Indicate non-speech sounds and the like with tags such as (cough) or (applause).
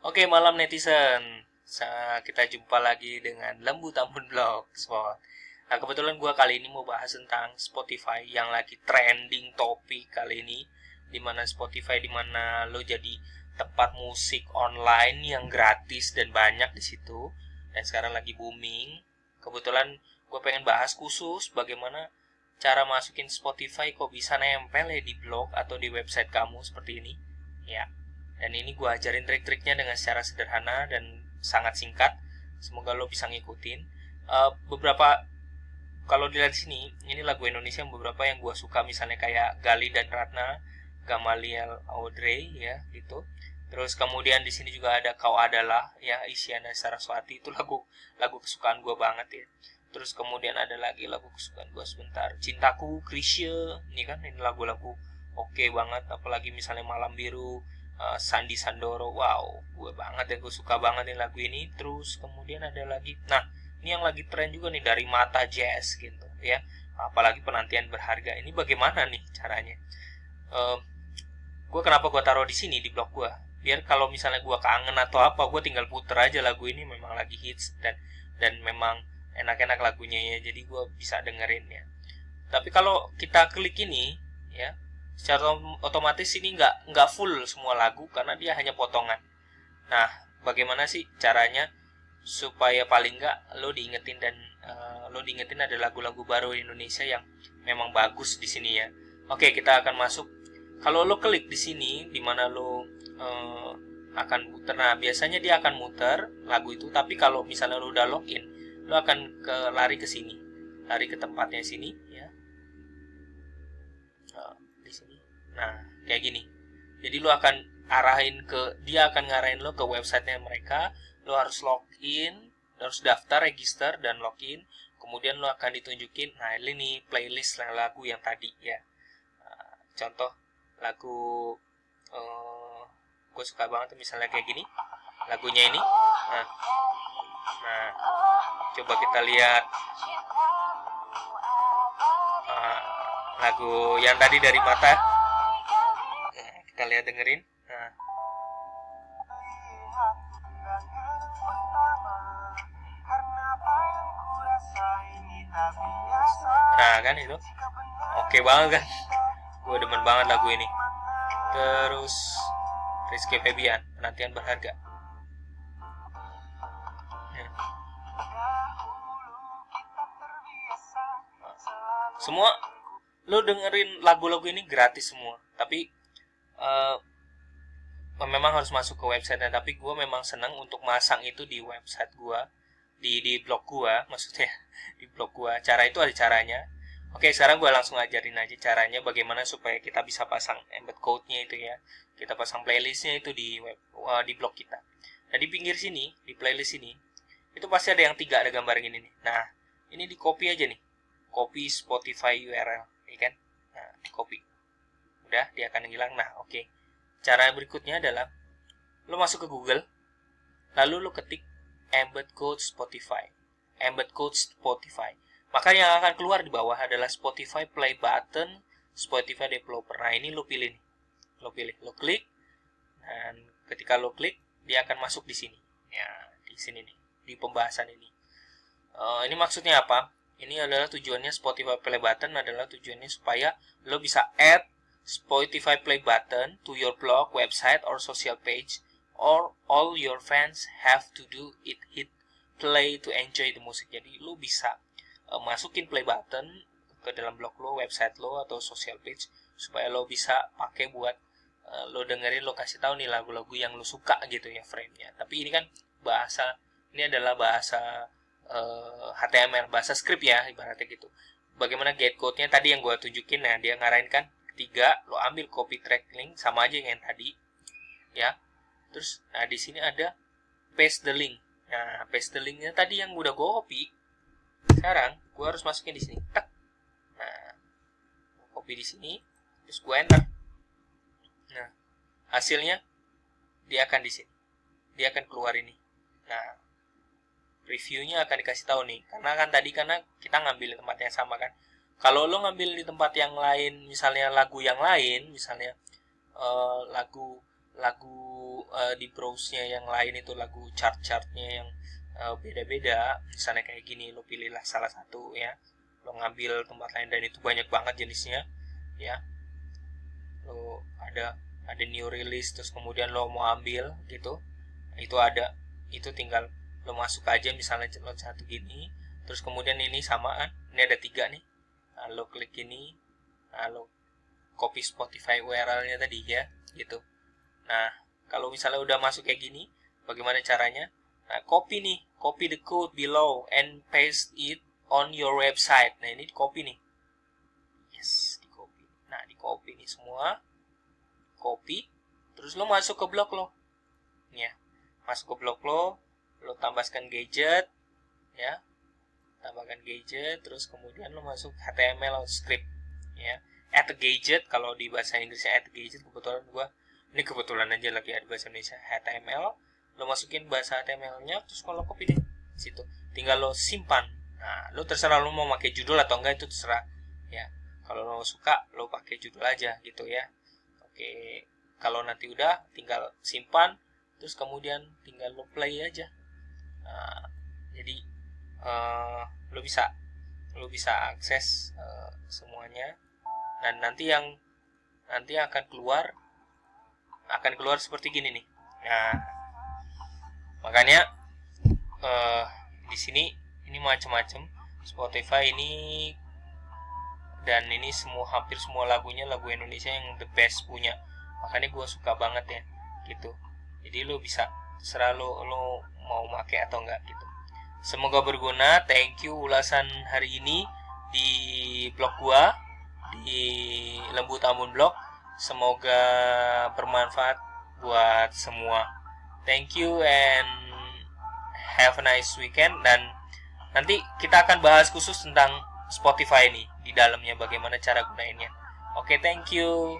Oke, malam netizen. Kita jumpa lagi dengan Lembu Tambun Blog Spot. Nah, kebetulan gue kali ini mau bahas tentang Spotify yang lagi trending topik kali ini. Di mana Spotify di mana lo jadi tempat musik online yang gratis dan banyak di situ. Dan sekarang lagi booming. Kebetulan gue pengen bahas khusus bagaimana cara masukin Spotify kok bisa nempel ya di blog atau di website kamu seperti ini. Ya, dan ini gue ajarin trik-triknya dengan secara sederhana dan sangat singkat. Semoga lo bisa ngikutin. Uh, beberapa kalau dilihat sini, ini lagu Indonesia yang beberapa yang gue suka misalnya kayak Gali dan Ratna, Gamaliel Audrey ya gitu. Terus kemudian di sini juga ada Kau Adalah ya Isyana Saraswati itu lagu lagu kesukaan gue banget ya. Terus kemudian ada lagi lagu kesukaan gue sebentar Cintaku Krisya ini kan ini lagu-lagu oke okay banget apalagi misalnya Malam Biru uh, Sandi Sandoro wow gue banget ya gue suka banget nih lagu ini. Terus kemudian ada lagi nah ini yang lagi tren juga nih dari Mata Jazz gitu ya. Apalagi penantian berharga. Ini bagaimana nih caranya? Uh, gue kenapa gue taruh di sini di blog gue biar kalau misalnya gue kangen atau apa gue tinggal puter aja lagu ini memang lagi hits dan dan memang enak-enak lagunya ya. Jadi gue bisa dengerin ya. Tapi kalau kita klik ini ya secara otomatis ini nggak nggak full semua lagu karena dia hanya potongan. Nah bagaimana sih caranya supaya paling nggak lo diingetin dan uh, lo diingetin ada lagu-lagu baru Indonesia yang memang bagus di sini ya? Oke kita akan masuk. Kalau lo klik di sini di mana lo uh, akan muter. Nah biasanya dia akan muter lagu itu tapi kalau misalnya lo udah login lo akan ke lari ke sini. Lari ke tempatnya sini ya nah kayak gini. Jadi lo akan arahin ke dia akan ngarahin lo ke websitenya mereka. Lo harus login lo harus daftar register dan login. Kemudian lo akan ditunjukin nah ini nih playlist lagu yang tadi ya. Nah, contoh lagu uh, gue suka banget misalnya kayak gini. Lagunya ini. Nah nah coba kita lihat. Uh, lagu yang tadi dari mata kita lihat dengerin. Nah. nah kan itu? Oke banget kan? Gue demen banget lagu ini. Terus Rizky Febian penantian berharga. Semua lo dengerin lagu-lagu ini gratis semua tapi uh, memang harus masuk ke website tapi gue memang senang untuk masang itu di website gue di di blog gue (laughs) maksudnya di blog gue cara itu ada caranya. Oke sekarang gue langsung ajarin aja caranya bagaimana supaya kita bisa pasang embed code-nya itu ya. Kita pasang playlistnya itu di web uh, di blog kita. Nah di pinggir sini di playlist ini itu pasti ada yang tiga ada gambar ini nih. Nah ini di copy aja nih. Copy Spotify URL, ya kan? Nah, copy. Udah, dia akan hilang. Nah, oke. Okay. Cara berikutnya adalah lo masuk ke Google, lalu lo ketik embed code Spotify. Embed code Spotify. Maka yang akan keluar di bawah adalah Spotify play button, Spotify developer. Nah, ini lo pilih nih. Lo pilih, lo klik dan ketika lo klik dia akan masuk di sini. Ya, di sini nih, di pembahasan ini. Uh, ini maksudnya apa? ini adalah tujuannya Spotify Play Button adalah tujuannya supaya lo bisa add Spotify Play Button to your blog, website, or social page, or all your fans have to do it hit play to enjoy the music. Jadi lo bisa uh, masukin play button ke dalam blog lo, website lo, atau social page supaya lo bisa pakai buat uh, lo dengerin, lo kasih tahu nih lagu-lagu yang lo suka gitu ya frame-nya. Tapi ini kan bahasa ini adalah bahasa uh, eh, HTML bahasa script ya ibaratnya gitu bagaimana get code-nya tadi yang gue tunjukin nah dia ngarahin kan ketiga lo ambil copy track link sama aja yang tadi ya. Terus nah di sini ada paste the link. Nah paste the linknya tadi yang udah gue copy. Sekarang gue harus masukin di sini. Tak nah copy di sini terus gue enter. Nah hasilnya dia akan di sini. Dia akan keluar ini. Nah reviewnya akan dikasih tahu nih. Karena kan tadi karena kita ngambil tempat yang sama kan kalau lo ngambil di tempat yang lain misalnya lagu yang lain misalnya uh, lagu lagu uh, di browse-nya yang lain itu lagu chart-chartnya yang uh, beda-beda misalnya kayak gini lo pilihlah salah satu ya. Lo ngambil tempat lain dan itu banyak banget jenisnya ya. Lo ada ada new release terus kemudian lo mau ambil gitu. Itu ada itu tinggal lo masuk aja misalnya lo satu gini terus kemudian ini sama kan ini ada tiga nih lo klik ini nah, lo copy Spotify URL-nya tadi ya gitu Nah, kalau misalnya udah masuk kayak gini, bagaimana caranya? Nah, copy nih, copy the code below and paste it on your website. Nah, ini di copy nih. Yes, di copy. Nah, di copy nih semua. Copy. Terus lo masuk ke blog lo. Ya. Masuk ke blog lo, lo tambahkan gadget, ya. Tambahkan gadget, terus kemudian lo masuk HTML atau script, ya. Add gadget kalau di bahasa Inggrisnya add gadget kebetulan gua ini kebetulan aja lagi ada bahasa Indonesia HTML lo masukin bahasa HTML-nya terus kalau copy deh situ tinggal lo simpan. Nah lo terserah lo mau pakai judul atau enggak itu terserah ya. Kalau lo suka lo pakai judul aja gitu ya. Oke kalau nanti udah tinggal simpan terus kemudian tinggal lo play aja. Nah, uh, lo bisa lo bisa akses uh, semuanya. Dan nanti yang nanti akan keluar akan keluar seperti gini nih. Nah makanya uh, di sini ini macam-macam Spotify ini dan ini semua hampir semua lagunya lagu Indonesia yang the best punya. Makanya gue suka banget ya gitu. Jadi lo bisa serah lo mau pakai atau enggak gitu semoga berguna thank you ulasan hari ini di blog gua di lembut ambon blog Semoga bermanfaat buat semua. Thank you and have a nice weekend dan nanti kita akan bahas khusus tentang Spotify ini di dalamnya bagaimana cara gunainnya. Oke, okay, thank you.